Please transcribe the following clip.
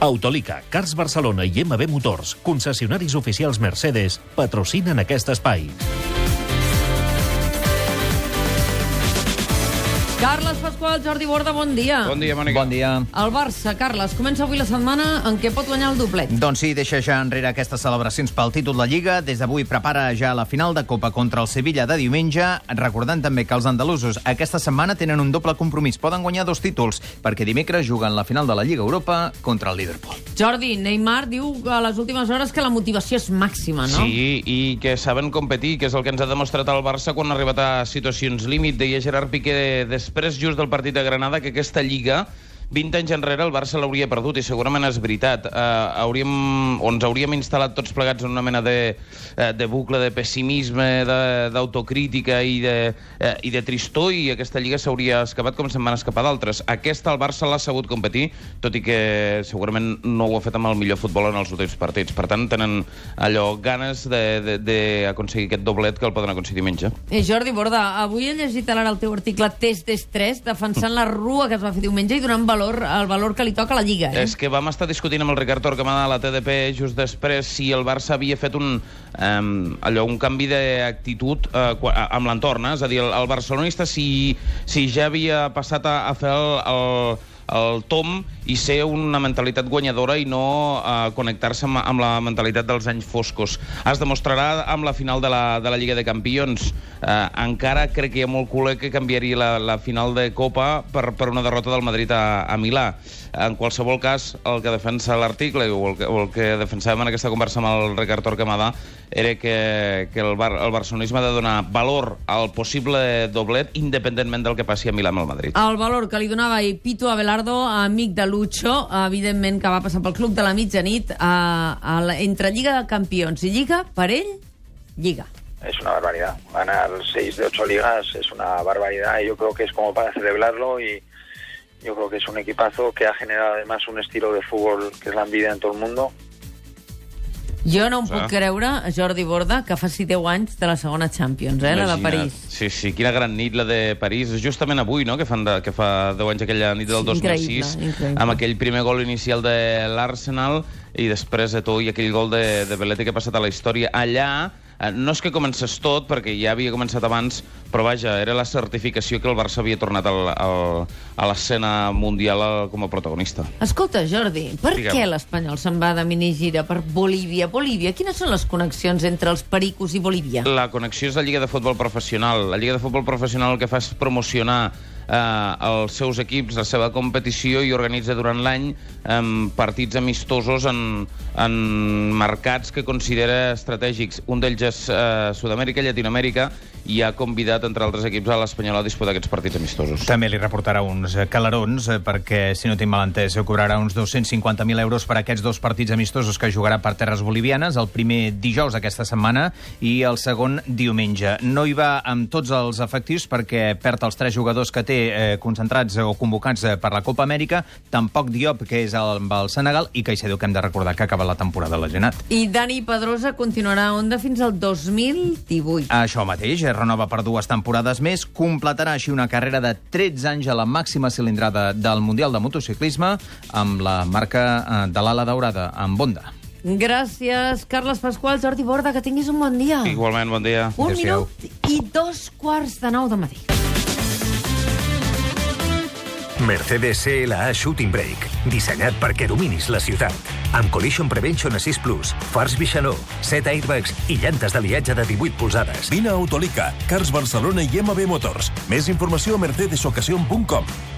Autolica, Cars Barcelona i MB Motors, concessionaris oficials Mercedes, patrocinen aquest espai. Carles Pasqual, Jordi Borda, bon dia. Bon dia, Mònica. Bon dia. El Barça, Carles, comença avui la setmana en què pot guanyar el doblet. Doncs sí, deixa ja enrere aquestes celebracions pel títol de Lliga. Des d'avui prepara ja la final de Copa contra el Sevilla de diumenge, recordant també que els andalusos aquesta setmana tenen un doble compromís. Poden guanyar dos títols, perquè dimecres juguen la final de la Lliga Europa contra el Liverpool. Jordi, Neymar diu a les últimes hores que la motivació és màxima, no? Sí, i que saben competir, que és el que ens ha demostrat el Barça quan ha arribat a situacions límit. Deia Gerard Piqué després, just del partit de Granada, que aquesta Lliga 20 anys enrere el Barça l'hauria perdut i segurament és veritat. Uh, hauríem, o ens hauríem instal·lat tots plegats en una mena de, uh, de bucle de pessimisme, d'autocrítica i, de, uh, i de tristor i aquesta lliga s'hauria escapat com se'n van escapar d'altres. Aquesta el Barça l'ha sabut competir, tot i que segurament no ho ha fet amb el millor futbol en els últims partits. Per tant, tenen allò ganes d'aconseguir aquest doblet que el poden aconseguir diumenge. Eh, Jordi Borda, avui he llegit a l'ara el teu article Test d'Estrès defensant la rua que es va fer diumenge i donant valor, el valor que li toca a la Lliga. Eh? És que vam estar discutint amb el Ricard Torquemada a la TDP just després si el Barça havia fet un, um, allò, un canvi d'actitud uh, amb l'entorn, eh? és a dir, el, el barcelonista si, si ja havia passat a, a fer el, el, el tom i ser una mentalitat guanyadora i no uh, connectar-se amb, amb la mentalitat dels anys foscos. Es demostrarà amb la final de la, de la Lliga de Campions. Uh, encara crec que hi ha molt culer que canviaria la, la final de Copa per, per una derrota del Madrid a, a Milà. En qualsevol cas, el que defensa l'article o, el que, o el que defensàvem en aquesta conversa amb el Ricard Torquemada era que, que el, bar, el barcelonisme ha de donar valor al possible doblet independentment del que passi a Milà amb el Madrid. El valor que li donava i Pito Abelardo, amic de Lucho, evidentment que va passar pel club de la mitjanit, a, a la, entre Lliga de Campions i Lliga, per ell, Lliga. es una barbaridad. Ganar 6 de 8 ligas es una barbaridad y yo creo que es como para celebrarlo y yo creo que es un equipazo que ha generado además un estilo de fútbol que es la envidia en todo el mundo. Jo no em puc creure, Jordi Borda, que faci 10 anys de la segona Champions, eh, la de. París. Sí, sí, quina gran nit la de París. Justament avui, no?, que, fan de, que fa 10 anys aquella nit del Sí, 2006, increïble, increïble. amb aquell primer gol inicial de l'Arsenal i després de tot i aquell gol de, de Belletti que ha passat a la història. Allà, no és que comencés tot, perquè ja havia començat abans, però vaja, era la certificació que el Barça havia tornat al, al, a l'escena mundial eh, com a protagonista. Escolta, Jordi, per Digue'm. què l'Espanyol se'n va de minigira per Bolívia? Bolívia, quines són les connexions entre els pericos i Bolívia? La connexió és la Lliga de Futbol Professional. La Lliga de Futbol Professional el que fa és promocionar eh, els seus equips, la seva competició i organitza durant l'any eh, partits amistosos en, en mercats que considera estratègics. Un d'ells és eh, Sud-amèrica i Llatinoamèrica i ha convidat, entre altres equips, a l'Espanyol a disputar aquests partits amistosos. També li reportarà uns eh, calarons, eh, perquè, si no tinc mal entès, eh, cobrarà uns 250.000 euros per aquests dos partits amistosos que jugarà per terres bolivianes, el primer dijous aquesta setmana i el segon diumenge. No hi va amb tots els efectius perquè perd els tres jugadors que té eh, concentrats o convocats eh, per la Copa Amèrica, tampoc Diop, que és el, amb el Senegal, i Caicedo, que hem de recordar que acaba la temporada lesionat. I Dani Pedrosa continuarà a Onda fins al 2018. Això mateix, es renova per dues temporades més, completarà així una carrera de 13 anys a la màxima cilindrada del Mundial de Motociclisme amb la marca eh, de l'ala daurada, amb Honda. Gràcies, Carles Pasqual, Jordi Borda, que tinguis un bon dia. Igualment, bon dia. Un minut i dos quarts de nou de matí. Mercedes CLA Shooting Brake, dissenyat perquè dominis la ciutat. Amb Collision Prevention Assist Plus, fars Bixanó, 7 airbags i llantes d'aliatge de 18 polzades. Vine a Autolica, Cars Barcelona i MB Motors. Més informació a mercedesocasion.com.